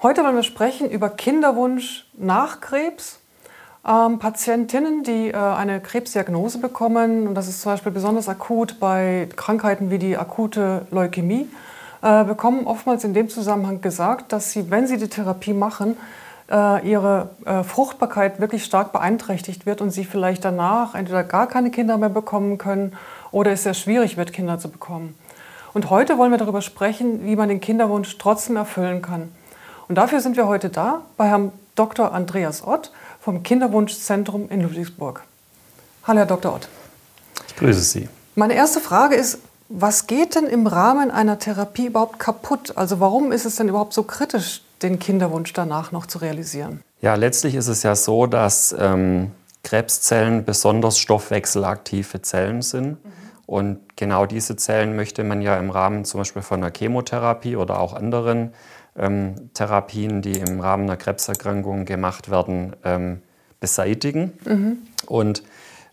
Heute wollen wir sprechen über Kinderwunsch nach Krebs. Ähm, Patientinnen, die äh, eine Krebsdiagnose bekommen, und das ist zum Beispiel besonders akut bei Krankheiten wie die akute Leukämie, äh, bekommen oftmals in dem Zusammenhang gesagt, dass sie, wenn sie die Therapie machen, äh, ihre äh, Fruchtbarkeit wirklich stark beeinträchtigt wird und sie vielleicht danach entweder gar keine Kinder mehr bekommen können oder es sehr schwierig wird, Kinder zu bekommen. Und heute wollen wir darüber sprechen, wie man den Kinderwunsch trotzdem erfüllen kann. Und dafür sind wir heute da bei Herrn Dr. Andreas Ott vom Kinderwunschzentrum in Ludwigsburg. Hallo, Herr Dr. Ott. Ich grüße Sie. Meine erste Frage ist, was geht denn im Rahmen einer Therapie überhaupt kaputt? Also warum ist es denn überhaupt so kritisch, den Kinderwunsch danach noch zu realisieren? Ja, letztlich ist es ja so, dass ähm, Krebszellen besonders stoffwechselaktive Zellen sind. Mhm. Und genau diese Zellen möchte man ja im Rahmen zum Beispiel von einer Chemotherapie oder auch anderen ähm, Therapien, die im Rahmen einer Krebserkrankung gemacht werden, ähm, beseitigen. Mhm. Und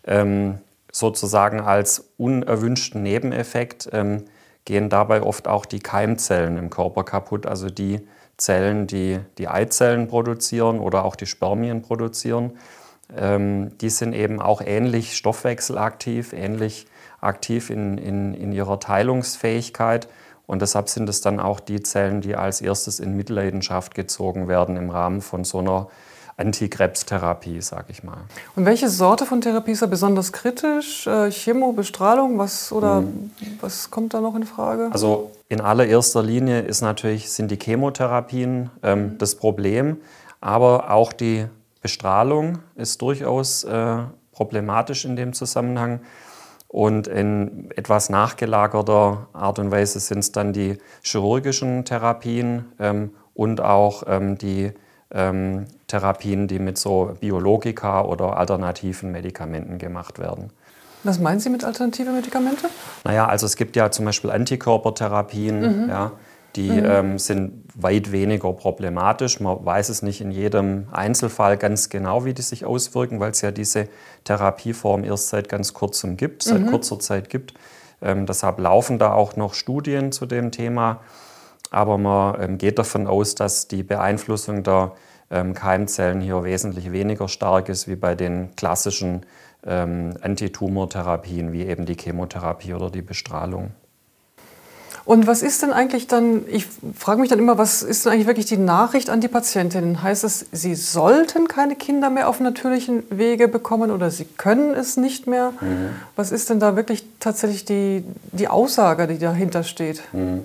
ähm, sozusagen als unerwünschten Nebeneffekt ähm, gehen dabei oft auch die Keimzellen im Körper kaputt, also die Zellen, die die Eizellen produzieren oder auch die Spermien produzieren. Ähm, die sind eben auch ähnlich stoffwechselaktiv, ähnlich aktiv in, in, in ihrer Teilungsfähigkeit und deshalb sind es dann auch die Zellen, die als erstes in Mitleidenschaft gezogen werden im Rahmen von so einer Antikrebstherapie, sage ich mal. Und welche Sorte von Therapie ist da besonders kritisch? Äh, Chemo, Bestrahlung, was oder hm. was kommt da noch in Frage? Also in allererster Linie ist natürlich sind die Chemotherapien ähm, mhm. das Problem, aber auch die Bestrahlung ist durchaus äh, problematisch in dem Zusammenhang. Und in etwas nachgelagerter Art und Weise sind es dann die chirurgischen Therapien ähm, und auch ähm, die ähm, Therapien, die mit so Biologika oder alternativen Medikamenten gemacht werden. Was meinen Sie mit alternativen Medikamenten? Naja, also es gibt ja zum Beispiel Antikörpertherapien, mhm. ja, die mhm. ähm, sind weit weniger problematisch. Man weiß es nicht in jedem Einzelfall ganz genau, wie die sich auswirken, weil es ja diese Therapieform erst seit ganz kurzem gibt, seit mhm. kurzer Zeit gibt. Ähm, deshalb laufen da auch noch Studien zu dem Thema. Aber man ähm, geht davon aus, dass die Beeinflussung der ähm, Keimzellen hier wesentlich weniger stark ist wie bei den klassischen ähm, Antitumortherapien, wie eben die Chemotherapie oder die Bestrahlung. Und was ist denn eigentlich dann, ich frage mich dann immer, was ist denn eigentlich wirklich die Nachricht an die Patientinnen? Heißt es, sie sollten keine Kinder mehr auf natürlichen Wege bekommen oder sie können es nicht mehr? Mhm. Was ist denn da wirklich tatsächlich die, die Aussage, die dahinter steht? Mhm.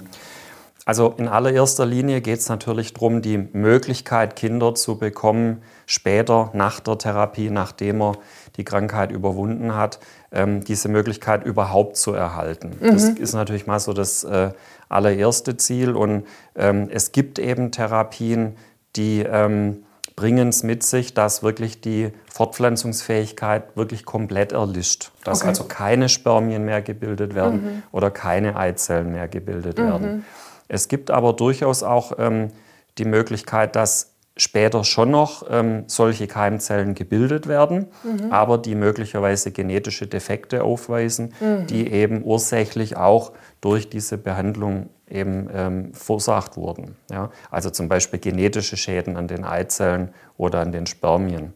Also in allererster Linie geht es natürlich darum, die Möglichkeit, Kinder zu bekommen, später nach der Therapie, nachdem er die Krankheit überwunden hat, ähm, diese Möglichkeit überhaupt zu erhalten. Mhm. Das ist natürlich mal so das äh, allererste Ziel. Und ähm, es gibt eben Therapien, die ähm, bringen es mit sich, dass wirklich die Fortpflanzungsfähigkeit wirklich komplett erlischt. Dass okay. also keine Spermien mehr gebildet werden mhm. oder keine Eizellen mehr gebildet mhm. werden. Es gibt aber durchaus auch ähm, die Möglichkeit, dass später schon noch ähm, solche Keimzellen gebildet werden, mhm. aber die möglicherweise genetische Defekte aufweisen, mhm. die eben ursächlich auch durch diese Behandlung eben ähm, verursacht wurden. Ja? Also zum Beispiel genetische Schäden an den Eizellen oder an den Spermien.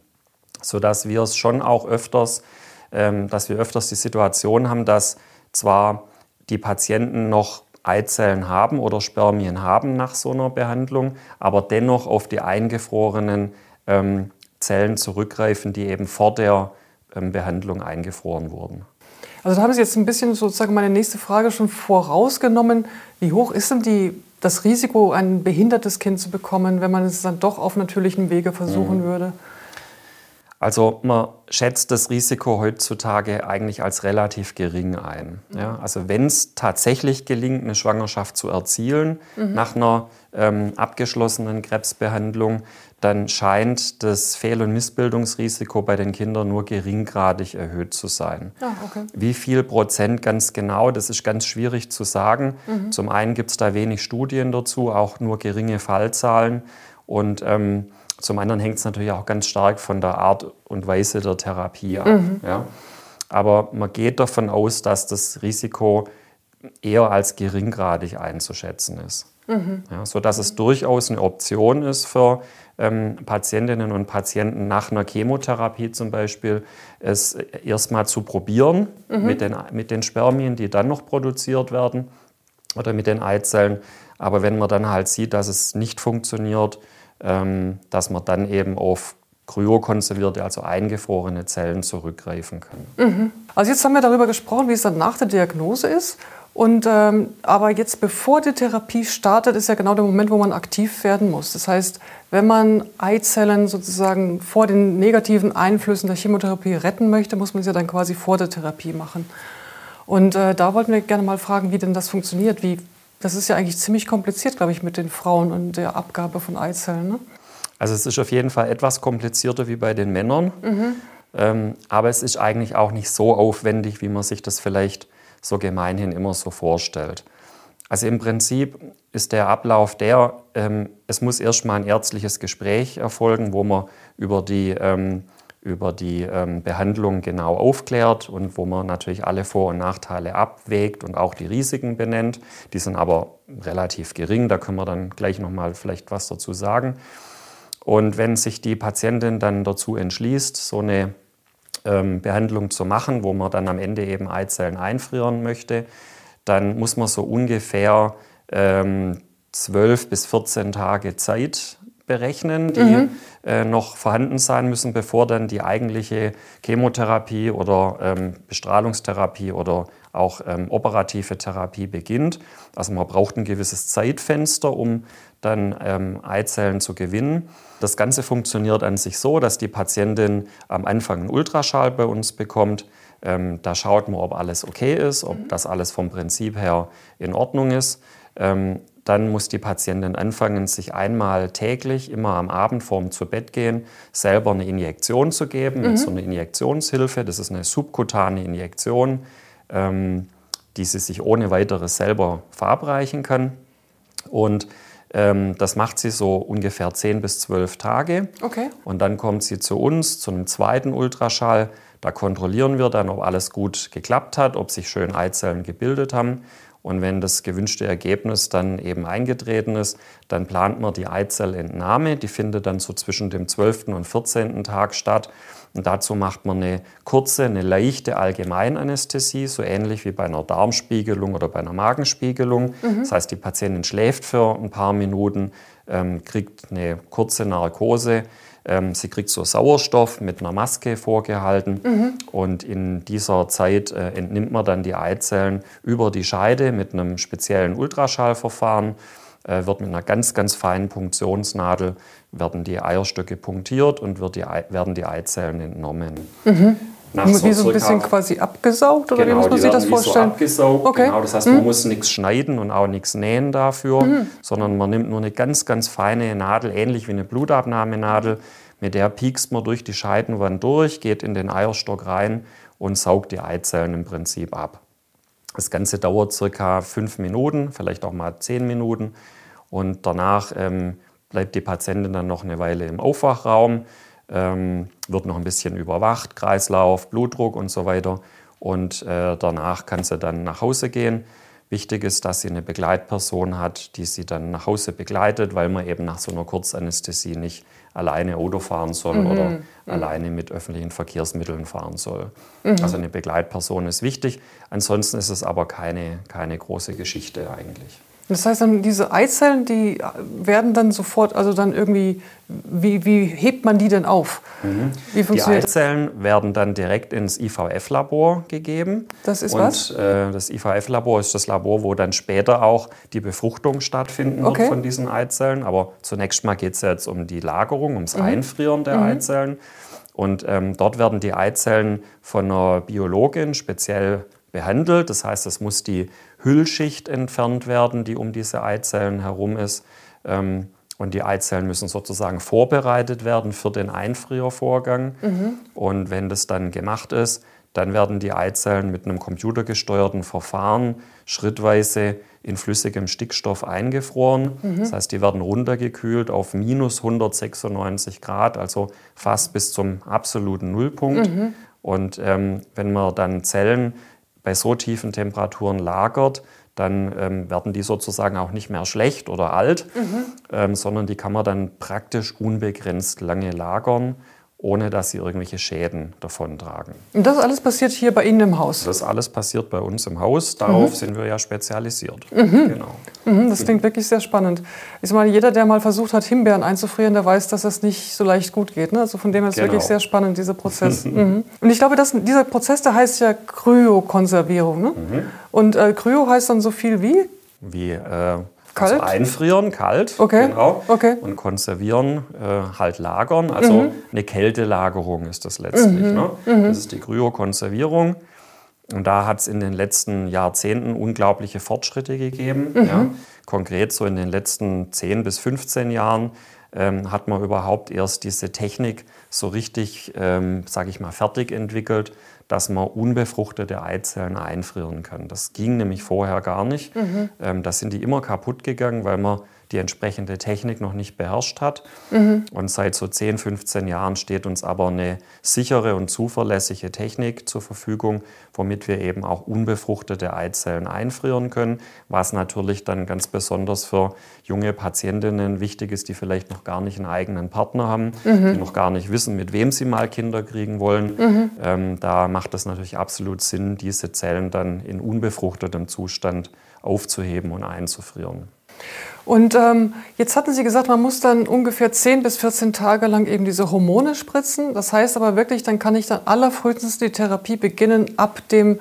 Sodass wir es schon auch öfters, ähm, dass wir öfters die Situation haben, dass zwar die Patienten noch Eizellen haben oder Spermien haben nach so einer Behandlung, aber dennoch auf die eingefrorenen ähm, Zellen zurückgreifen, die eben vor der ähm, Behandlung eingefroren wurden. Also da haben Sie jetzt ein bisschen sozusagen meine nächste Frage schon vorausgenommen. Wie hoch ist denn die, das Risiko, ein behindertes Kind zu bekommen, wenn man es dann doch auf natürlichem Wege versuchen mhm. würde? Also man schätzt das Risiko heutzutage eigentlich als relativ gering ein. Ja, also wenn es tatsächlich gelingt, eine Schwangerschaft zu erzielen mhm. nach einer ähm, abgeschlossenen Krebsbehandlung, dann scheint das Fehl- und Missbildungsrisiko bei den Kindern nur geringgradig erhöht zu sein. Ah, okay. Wie viel Prozent ganz genau, das ist ganz schwierig zu sagen. Mhm. Zum einen gibt es da wenig Studien dazu, auch nur geringe Fallzahlen. Und ähm, zum anderen hängt es natürlich auch ganz stark von der Art und Weise der Therapie ab. Mhm. Ja. Aber man geht davon aus, dass das Risiko eher als geringgradig einzuschätzen ist. Mhm. Ja, sodass es durchaus eine Option ist für ähm, Patientinnen und Patienten nach einer Chemotherapie zum Beispiel, es erstmal zu probieren mhm. mit, den, mit den Spermien, die dann noch produziert werden oder mit den Eizellen. Aber wenn man dann halt sieht, dass es nicht funktioniert, dass man dann eben auf kryokonservierte, also eingefrorene Zellen zurückgreifen kann. Mhm. Also jetzt haben wir darüber gesprochen, wie es dann nach der Diagnose ist. Und, ähm, aber jetzt, bevor die Therapie startet, ist ja genau der Moment, wo man aktiv werden muss. Das heißt, wenn man Eizellen sozusagen vor den negativen Einflüssen der Chemotherapie retten möchte, muss man sie dann quasi vor der Therapie machen. Und äh, da wollten wir gerne mal fragen, wie denn das funktioniert. Wie, das ist ja eigentlich ziemlich kompliziert, glaube ich, mit den Frauen und der Abgabe von Eizellen. Ne? Also es ist auf jeden Fall etwas komplizierter wie bei den Männern. Mhm. Ähm, aber es ist eigentlich auch nicht so aufwendig, wie man sich das vielleicht so gemeinhin immer so vorstellt. Also im Prinzip ist der Ablauf der, ähm, es muss erstmal ein ärztliches Gespräch erfolgen, wo man über die, ähm, über die ähm, Behandlung genau aufklärt und wo man natürlich alle Vor- und Nachteile abwägt und auch die Risiken benennt. Die sind aber relativ gering, da können wir dann gleich nochmal vielleicht was dazu sagen. Und wenn sich die Patientin dann dazu entschließt, so eine ähm, Behandlung zu machen, wo man dann am Ende eben Eizellen einfrieren möchte, dann muss man so ungefähr ähm, 12 bis 14 Tage Zeit berechnen, die mhm. äh, noch vorhanden sein müssen, bevor dann die eigentliche Chemotherapie oder ähm, Bestrahlungstherapie oder auch ähm, operative Therapie beginnt. Also man braucht ein gewisses Zeitfenster, um dann ähm, Eizellen zu gewinnen. Das Ganze funktioniert an sich so, dass die Patientin am Anfang einen Ultraschall bei uns bekommt. Ähm, da schaut man, ob alles okay ist, ob mhm. das alles vom Prinzip her in Ordnung ist. Dann muss die Patientin anfangen, sich einmal täglich, immer am Abend vorm zu Bett gehen, selber eine Injektion zu geben, mhm. mit so einer Injektionshilfe. Das ist eine subkutane Injektion, ähm, die sie sich ohne weiteres selber verabreichen kann. Und ähm, das macht sie so ungefähr 10 bis 12 Tage. Okay. Und dann kommt sie zu uns zu einem zweiten Ultraschall. Da kontrollieren wir dann, ob alles gut geklappt hat, ob sich schön Eizellen gebildet haben. Und wenn das gewünschte Ergebnis dann eben eingetreten ist, dann plant man die Eizellentnahme. Die findet dann so zwischen dem 12. und 14. Tag statt. Und dazu macht man eine kurze, eine leichte Allgemeinanästhesie, so ähnlich wie bei einer Darmspiegelung oder bei einer Magenspiegelung. Mhm. Das heißt, die Patientin schläft für ein paar Minuten, ähm, kriegt eine kurze Narkose. Ähm, sie kriegt so Sauerstoff mit einer Maske vorgehalten mhm. und in dieser Zeit äh, entnimmt man dann die Eizellen über die Scheide mit einem speziellen Ultraschallverfahren äh, wird mit einer ganz, ganz feinen Punktionsnadel werden die Eierstöcke punktiert und wird die, werden die Eizellen entnommen. Mhm. Nach so wie so ein bisschen quasi abgesaugt oder genau, wie muss man sich das vorstellen? So abgesaugt, okay. genau. Das heißt, man mhm. muss nichts schneiden und auch nichts nähen dafür, mhm. sondern man nimmt nur eine ganz, ganz feine Nadel, ähnlich wie eine Blutabnahmenadel. Mit der piekst man durch die Scheidenwand durch, geht in den Eierstock rein und saugt die Eizellen im Prinzip ab. Das Ganze dauert circa fünf Minuten, vielleicht auch mal zehn Minuten. Und danach ähm, bleibt die Patientin dann noch eine Weile im Aufwachraum, ähm, wird noch ein bisschen überwacht, Kreislauf, Blutdruck und so weiter. Und äh, danach kann sie dann nach Hause gehen. Wichtig ist, dass sie eine Begleitperson hat, die sie dann nach Hause begleitet, weil man eben nach so einer Kurzanästhesie nicht alleine Auto fahren soll mhm. oder mhm. alleine mit öffentlichen Verkehrsmitteln fahren soll. Mhm. Also eine Begleitperson ist wichtig. Ansonsten ist es aber keine, keine große Geschichte eigentlich. Das heißt dann, diese Eizellen, die werden dann sofort, also dann irgendwie, wie, wie hebt man die denn auf? Mhm. Wie funktioniert die Eizellen das? werden dann direkt ins IVF-Labor gegeben. Das ist Und, was? Äh, das IVF-Labor ist das Labor, wo dann später auch die Befruchtung stattfinden okay. wird von diesen Eizellen. Aber zunächst mal geht es jetzt um die Lagerung, ums mhm. Einfrieren der mhm. Eizellen. Und ähm, dort werden die Eizellen von einer Biologin speziell behandelt. Das heißt, es muss die Hüllschicht entfernt werden, die um diese Eizellen herum ist. Ähm, und die Eizellen müssen sozusagen vorbereitet werden für den Einfriervorgang. Mhm. Und wenn das dann gemacht ist, dann werden die Eizellen mit einem computergesteuerten Verfahren schrittweise in flüssigem Stickstoff eingefroren. Mhm. Das heißt, die werden runtergekühlt auf minus 196 Grad, also fast bis zum absoluten Nullpunkt. Mhm. Und ähm, wenn man dann Zellen bei so tiefen Temperaturen lagert, dann ähm, werden die sozusagen auch nicht mehr schlecht oder alt, mhm. ähm, sondern die kann man dann praktisch unbegrenzt lange lagern ohne dass sie irgendwelche Schäden davontragen. Und das alles passiert hier bei Ihnen im Haus? Das alles passiert bei uns im Haus. Darauf mhm. sind wir ja spezialisiert. Mhm. Genau. Mhm, das klingt wirklich sehr spannend. Ich meine, jeder, der mal versucht hat, Himbeeren einzufrieren, der weiß, dass das nicht so leicht gut geht. Ne? Also von dem her ist es genau. wirklich sehr spannend, dieser Prozess. Mhm. Und ich glaube, dass dieser Prozess, der heißt ja Kryokonservierung. Ne? Mhm. Und äh, Kryo heißt dann so viel wie? Wie äh, Kalt? Also einfrieren, kalt, okay. genau. Okay. Und konservieren, äh, halt lagern. Also mhm. eine Kältelagerung ist das letztlich. Mhm. Ne? Mhm. Das ist die Kryokonservierung. Und da hat es in den letzten Jahrzehnten unglaubliche Fortschritte gegeben. Mhm. Ja. Konkret so in den letzten 10 bis 15 Jahren ähm, hat man überhaupt erst diese Technik so richtig, ähm, sage ich mal, fertig entwickelt, dass man unbefruchtete Eizellen einfrieren kann. Das ging nämlich vorher gar nicht. Mhm. Ähm, da sind die immer kaputt gegangen, weil man die entsprechende Technik noch nicht beherrscht hat. Mhm. Und seit so 10, 15 Jahren steht uns aber eine sichere und zuverlässige Technik zur Verfügung, womit wir eben auch unbefruchtete Eizellen einfrieren können, was natürlich dann ganz besonders für junge Patientinnen wichtig ist, die vielleicht noch gar nicht einen eigenen Partner haben, mhm. die noch gar nicht wissen, mit wem sie mal Kinder kriegen wollen. Mhm. Ähm, da macht es natürlich absolut Sinn, diese Zellen dann in unbefruchtetem Zustand aufzuheben und einzufrieren. Und ähm, jetzt hatten Sie gesagt, man muss dann ungefähr 10 bis 14 Tage lang eben diese Hormone spritzen. Das heißt aber wirklich, dann kann ich dann allerfrühestens die Therapie beginnen ab dem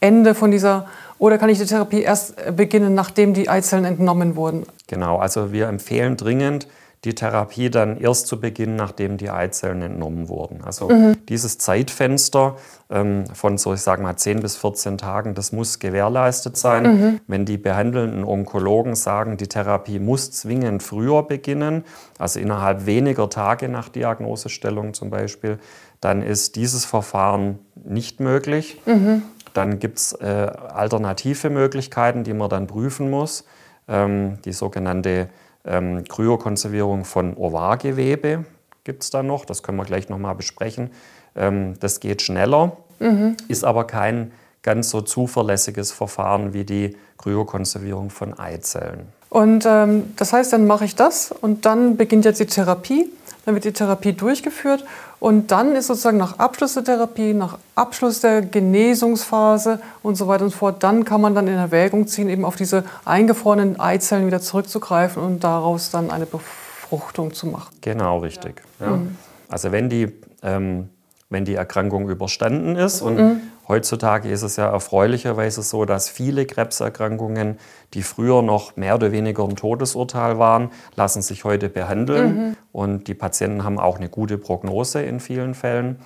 Ende von dieser, oder kann ich die Therapie erst beginnen, nachdem die Eizellen entnommen wurden? Genau, also wir empfehlen dringend, die Therapie dann erst zu beginnen, nachdem die Eizellen entnommen wurden. Also mhm. dieses Zeitfenster ähm, von so, ich sage mal, 10 bis 14 Tagen, das muss gewährleistet sein. Mhm. Wenn die behandelnden Onkologen sagen, die Therapie muss zwingend früher beginnen, also innerhalb weniger Tage nach Diagnosestellung zum Beispiel, dann ist dieses Verfahren nicht möglich. Mhm. Dann gibt es äh, alternative Möglichkeiten, die man dann prüfen muss. Ähm, die sogenannte ähm, Kryokonservierung von Ovargewebe gibt es da noch, das können wir gleich nochmal besprechen. Ähm, das geht schneller, mhm. ist aber kein ganz so zuverlässiges Verfahren wie die Kryokonservierung von Eizellen. Und ähm, das heißt, dann mache ich das und dann beginnt jetzt die Therapie. Dann wird die Therapie durchgeführt und dann ist sozusagen nach Abschluss der Therapie, nach Abschluss der Genesungsphase und so weiter und so fort, dann kann man dann in Erwägung ziehen, eben auf diese eingefrorenen Eizellen wieder zurückzugreifen und daraus dann eine Befruchtung zu machen. Genau, richtig. Ja. Mhm. Also wenn die ähm, wenn die Erkrankung überstanden ist. Und mhm. Heutzutage ist es ja erfreulicherweise so, dass viele Krebserkrankungen, die früher noch mehr oder weniger ein Todesurteil waren, lassen sich heute behandeln. Mhm. Und die Patienten haben auch eine gute Prognose in vielen Fällen.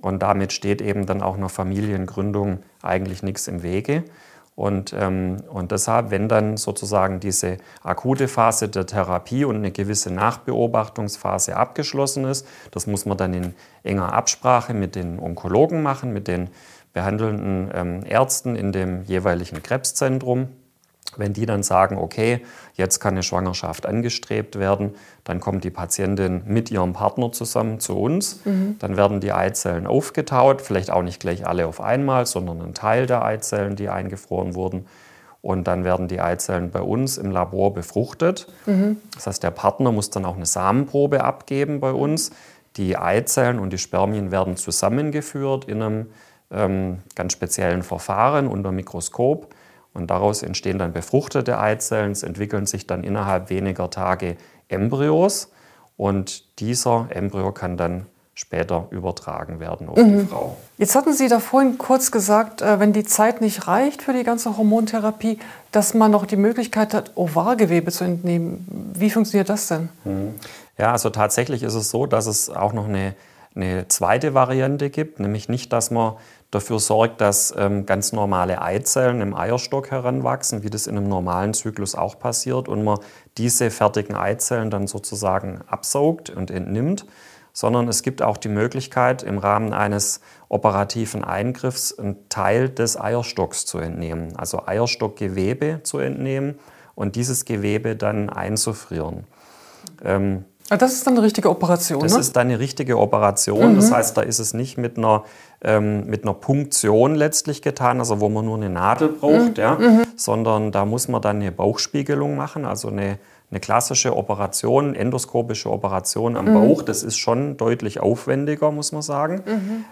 Und damit steht eben dann auch einer Familiengründung eigentlich nichts im Wege. Und, ähm, und deshalb, wenn dann sozusagen diese akute Phase der Therapie und eine gewisse Nachbeobachtungsphase abgeschlossen ist, das muss man dann in enger Absprache mit den Onkologen machen, mit den behandelnden ähm, Ärzten in dem jeweiligen Krebszentrum. Wenn die dann sagen, okay, jetzt kann eine Schwangerschaft angestrebt werden, dann kommt die Patientin mit ihrem Partner zusammen zu uns. Mhm. Dann werden die Eizellen aufgetaut, vielleicht auch nicht gleich alle auf einmal, sondern ein Teil der Eizellen, die eingefroren wurden. Und dann werden die Eizellen bei uns im Labor befruchtet. Mhm. Das heißt, der Partner muss dann auch eine Samenprobe abgeben bei uns. Die Eizellen und die Spermien werden zusammengeführt in einem ganz speziellen Verfahren unter Mikroskop. Und daraus entstehen dann befruchtete Eizellen. Es entwickeln sich dann innerhalb weniger Tage Embryos. Und dieser Embryo kann dann später übertragen werden auf mhm. die Frau. Jetzt hatten Sie da vorhin kurz gesagt, äh, wenn die Zeit nicht reicht für die ganze Hormontherapie, dass man noch die Möglichkeit hat, Ovargewebe zu entnehmen. Wie funktioniert das denn? Mhm. Ja, also tatsächlich ist es so, dass es auch noch eine, eine zweite Variante gibt, nämlich nicht, dass man dafür sorgt, dass ähm, ganz normale Eizellen im Eierstock heranwachsen, wie das in einem normalen Zyklus auch passiert, und man diese fertigen Eizellen dann sozusagen absaugt und entnimmt, sondern es gibt auch die Möglichkeit, im Rahmen eines operativen Eingriffs einen Teil des Eierstocks zu entnehmen, also Eierstockgewebe zu entnehmen und dieses Gewebe dann einzufrieren. Ähm, Ah, das ist dann eine richtige Operation, Das ne? ist dann eine richtige Operation. Das heißt, da ist es nicht mit einer, ähm, mit einer Punktion letztlich getan, also wo man nur eine Nadel braucht, ja, sondern da muss man dann eine Bauchspiegelung machen, also eine, eine klassische Operation, endoskopische Operation am Bauch. Das ist schon deutlich aufwendiger, muss man sagen.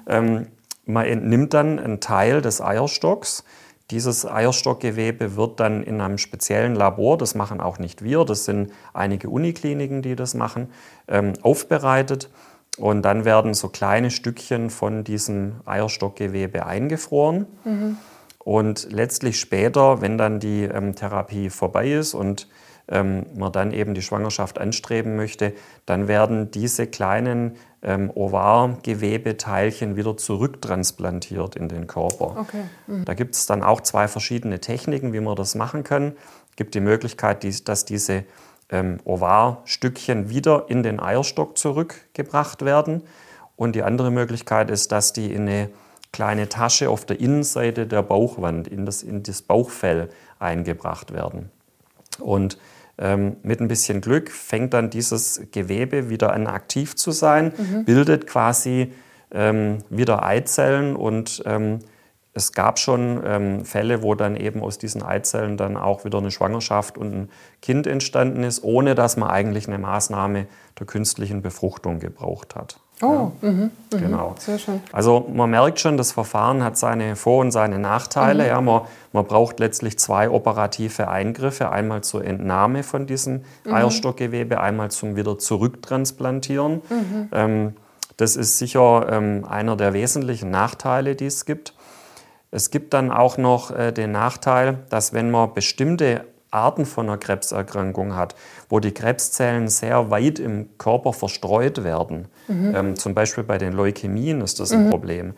Ähm, man entnimmt dann einen Teil des Eierstocks. Dieses Eierstockgewebe wird dann in einem speziellen Labor, das machen auch nicht wir, das sind einige Unikliniken, die das machen, ähm, aufbereitet. Und dann werden so kleine Stückchen von diesem Eierstockgewebe eingefroren. Und letztlich später, wenn dann die ähm, Therapie vorbei ist und ähm, man dann eben die Schwangerschaft anstreben möchte, dann werden diese kleinen ähm, Ovargewebeteilchen wieder zurücktransplantiert in den Körper. Okay. Da gibt es dann auch zwei verschiedene Techniken, wie man das machen kann. Es gibt die Möglichkeit, dass diese ähm, Ovarstückchen wieder in den Eierstock zurückgebracht werden. Und die andere Möglichkeit ist, dass die in eine kleine Tasche auf der Innenseite der Bauchwand, in das, in das Bauchfell eingebracht werden. Und ähm, mit ein bisschen Glück fängt dann dieses Gewebe wieder an aktiv zu sein, bildet quasi ähm, wieder Eizellen und ähm, es gab schon ähm, Fälle, wo dann eben aus diesen Eizellen dann auch wieder eine Schwangerschaft und ein Kind entstanden ist, ohne dass man eigentlich eine Maßnahme der künstlichen Befruchtung gebraucht hat. Oh, mhm. Genau. sehr schön. Also man merkt schon, das Verfahren hat seine Vor- und seine Nachteile. Ja, man, man braucht letztlich zwei operative Eingriffe. Einmal zur Entnahme von diesem Eierstockgewebe, einmal zum wieder zurücktransplantieren. Ähm, das ist sicher ähm, einer der wesentlichen Nachteile, die es gibt. Es gibt dann auch noch äh, den Nachteil, dass wenn man bestimmte Arten von einer Krebserkrankung hat, wo die Krebszellen sehr weit im Körper verstreut werden, ähm, zum Beispiel bei den Leukämien ist das ein Problem.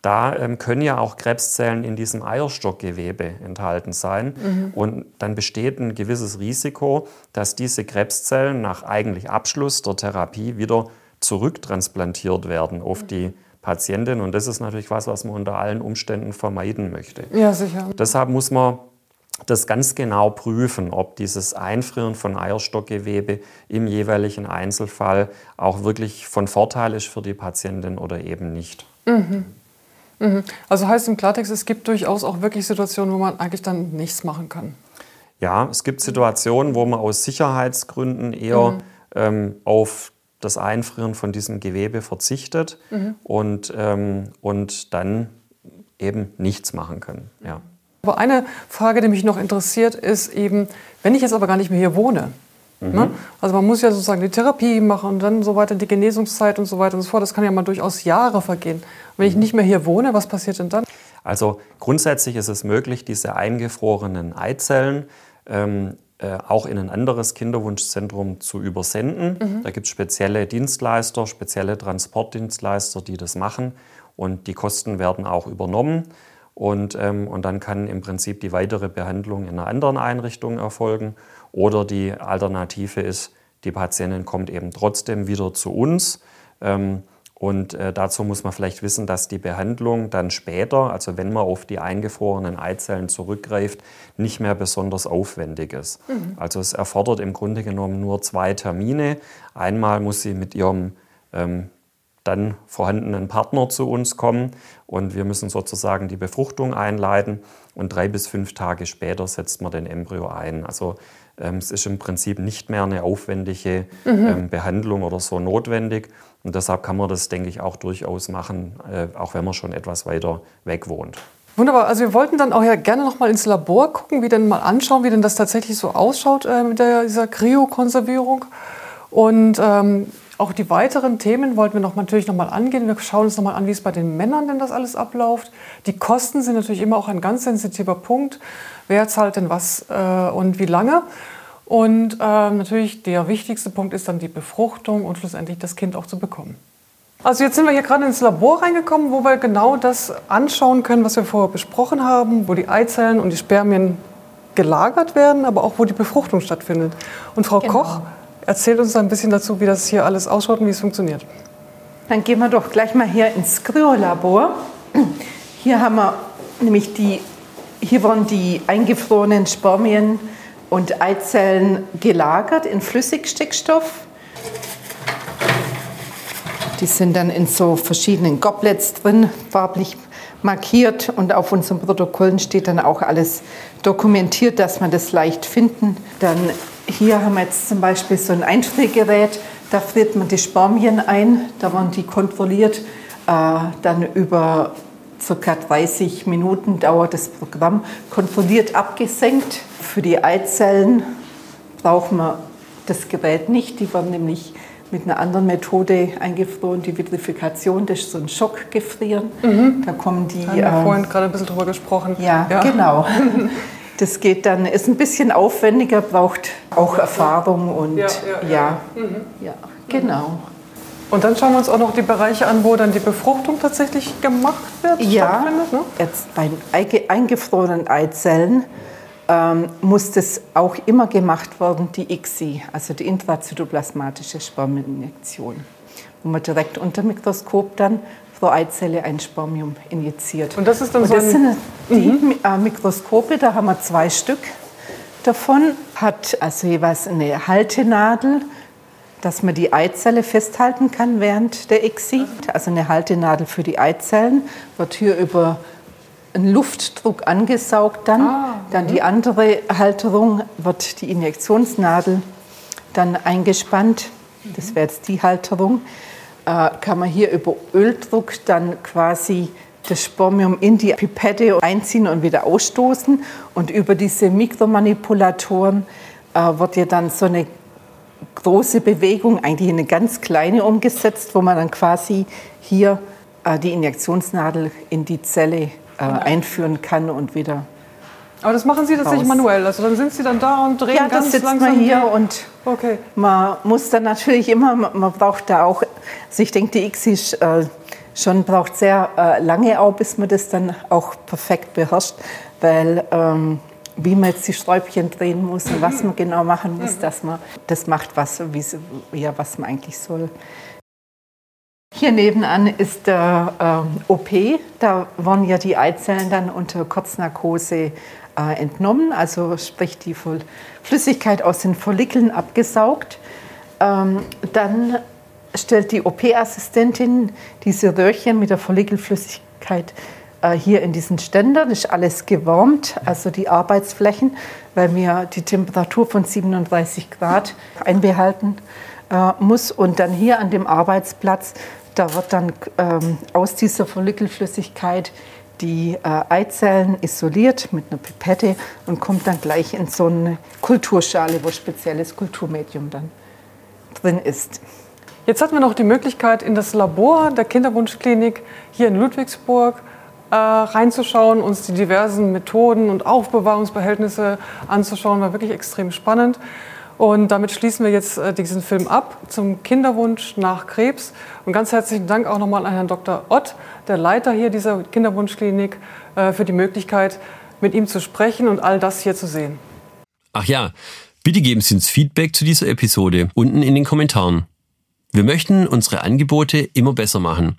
Da ähm, können ja auch Krebszellen in diesem Eierstockgewebe enthalten sein. Und dann besteht ein gewisses Risiko, dass diese Krebszellen nach eigentlich Abschluss der Therapie wieder zurücktransplantiert werden auf die Patientin. Und das ist natürlich was, was man unter allen Umständen vermeiden möchte. Ja, sicher. Deshalb muss man das ganz genau prüfen, ob dieses Einfrieren von Eierstockgewebe im jeweiligen Einzelfall auch wirklich von Vorteil ist für die Patientin oder eben nicht. Also heißt im Klartext, es gibt durchaus auch wirklich Situationen, wo man eigentlich dann nichts machen kann. Ja, es gibt Situationen, wo man aus Sicherheitsgründen eher ähm, auf das Einfrieren von diesem Gewebe verzichtet und, ähm, und dann eben nichts machen kann. Ja. Aber eine Frage, die mich noch interessiert, ist eben, wenn ich jetzt aber gar nicht mehr hier wohne. Ne? Also man muss ja sozusagen die Therapie machen und dann so weiter, die Genesungszeit und so weiter und so fort. Das kann ja mal durchaus Jahre vergehen. Wenn ich nicht mehr hier wohne, was passiert denn dann? Also grundsätzlich ist es möglich, diese eingefrorenen Eizellen ähm, äh, auch in ein anderes Kinderwunschzentrum zu übersenden. Da gibt es spezielle Dienstleister, spezielle Transportdienstleister, die das machen und die Kosten werden auch übernommen. Und, ähm, und dann kann im Prinzip die weitere Behandlung in einer anderen Einrichtung erfolgen. Oder die Alternative ist, die Patientin kommt eben trotzdem wieder zu uns. Ähm, und äh, dazu muss man vielleicht wissen, dass die Behandlung dann später, also wenn man auf die eingefrorenen Eizellen zurückgreift, nicht mehr besonders aufwendig ist. Also es erfordert im Grunde genommen nur zwei Termine. Einmal muss sie mit ihrem ähm, dann vorhandenen Partner zu uns kommen und wir müssen sozusagen die Befruchtung einleiten und drei bis fünf Tage später setzt man den Embryo ein. Also ähm, es ist im Prinzip nicht mehr eine aufwendige ähm, Behandlung oder so notwendig und deshalb kann man das, denke ich, auch durchaus machen, äh, auch wenn man schon etwas weiter weg wohnt. Wunderbar. Also wir wollten dann auch ja gerne noch mal ins Labor gucken, wie denn mal anschauen, wie denn das tatsächlich so ausschaut äh, mit der, dieser Kryokonservierung. Und ähm, auch die weiteren Themen wollten wir noch natürlich noch mal angehen. Wir schauen uns noch mal an, wie es bei den Männern denn das alles abläuft. Die Kosten sind natürlich immer auch ein ganz sensitiver Punkt. Wer zahlt denn was äh, und wie lange? Und ähm, natürlich der wichtigste Punkt ist dann die Befruchtung und schlussendlich das Kind auch zu bekommen. Also jetzt sind wir hier gerade ins Labor reingekommen, wo wir genau das anschauen können, was wir vorher besprochen haben, wo die Eizellen und die Spermien gelagert werden, aber auch wo die Befruchtung stattfindet. Und Frau Genau. Koch erzählt uns ein bisschen dazu, wie das hier alles ausschaut und wie es funktioniert. Dann gehen wir doch gleich mal hier ins Kryolabor. Hier haben wir nämlich die, hier wurden die eingefrorenen Spermien und Eizellen gelagert in Flüssigstickstoff. Die sind dann in so verschiedenen Goblets drin, farblich markiert und auf unseren Protokollen steht dann auch alles dokumentiert, dass man das leicht finden. Dann hier haben wir jetzt zum Beispiel so ein Einfriergerät, da friert man die Spermien ein, da werden die kontrolliert, äh, dann über ca. 30 Minuten dauert das Programm, kontrolliert abgesenkt. Für die Eizellen braucht man das Gerät nicht, die werden nämlich mit einer anderen Methode eingefroren, die Vitrifikation, das ist so ein Schockgefrieren. Mhm. Da kommen die. Da haben wir äh, vorhin gerade ein bisschen drüber gesprochen. Ja, ja. genau. Das geht dann, ist ein bisschen aufwendiger, braucht auch Erfahrung und ja, ja, ja, mhm. ja genau. Und dann schauen wir uns auch noch die Bereiche an, wo dann die Befruchtung tatsächlich gemacht wird. Ja, ne? jetzt bei eingefrorenen Eizellen ähm, muss das auch immer gemacht werden, die ICSI, also die intrazytoplasmatische Spermieninjektion, wo man direkt unter Mikroskop dann pro Eizelle ein Spermium injiziert. Und das ist dann Und so das sind die mhm. Äh, Mikroskope, da haben wir zwei Stück davon, hat also jeweils eine Haltenadel, dass man die Eizelle festhalten kann während der ICSI. Also eine Haltenadel für die Eizellen wird hier über einen Luftdruck angesaugt dann. Ah, dann die andere Halterung wird die Injektionsnadel dann eingespannt. Das wäre jetzt die Halterung. Äh, kann man hier über Öldruck dann quasi das Spermium in die Pipette einziehen und wieder ausstoßen. Und über diese Mikromanipulatoren äh, wird ja dann so eine große Bewegung, eigentlich eine ganz kleine umgesetzt, wo man dann quasi hier äh, die Injektionsnadel in die Zelle äh, einführen kann und wieder. Aber das machen Sie tatsächlich raus. manuell. Also dann sind Sie dann da und drehen ja, ganz sitzt langsam. Man hier und okay. man muss dann natürlich immer, man braucht da auch, also ich denke, die ICSI äh, schon braucht sehr äh, lange auch, bis man das dann auch perfekt beherrscht, weil ähm, wie man jetzt die Sträubchen drehen muss und was man genau machen muss, dass man das macht, was, ja, was man eigentlich soll. Hier nebenan ist der äh, OP. Da wurden ja die Eizellen dann unter Kurznarkose äh, entnommen, also sprich die Flüssigkeit aus den Follikeln abgesaugt. Ähm, dann stellt die OP-Assistentin diese Röhrchen mit der Follikelflüssigkeit hier in diesen Ständer. Das ist alles gewärmt, also die Arbeitsflächen, weil wir die Temperatur von 37 Grad einbehalten äh, muss. Und dann hier an dem Arbeitsplatz da wird dann ähm, aus dieser Follikelflüssigkeit die äh, Eizellen isoliert mit einer Pipette und kommt dann gleich in so eine Kulturschale, wo spezielles Kulturmedium dann drin ist. Jetzt hatten wir noch die Möglichkeit, in das Labor der Kinderwunschklinik hier in Ludwigsburg äh, reinzuschauen, uns die diversen Methoden und Aufbewahrungsbehältnisse anzuschauen. War wirklich extrem spannend. Und damit schließen wir jetzt äh, diesen Film ab zum Kinderwunsch nach Krebs. Und ganz herzlichen Dank auch nochmal an Herrn Dr. Ott, der Leiter hier dieser Kinderwunschklinik, äh, für die Möglichkeit, mit ihm zu sprechen und all das hier zu sehen. Ach ja, bitte geben Sie uns Feedback zu dieser Episode unten in den Kommentaren. Wir möchten unsere Angebote immer besser machen.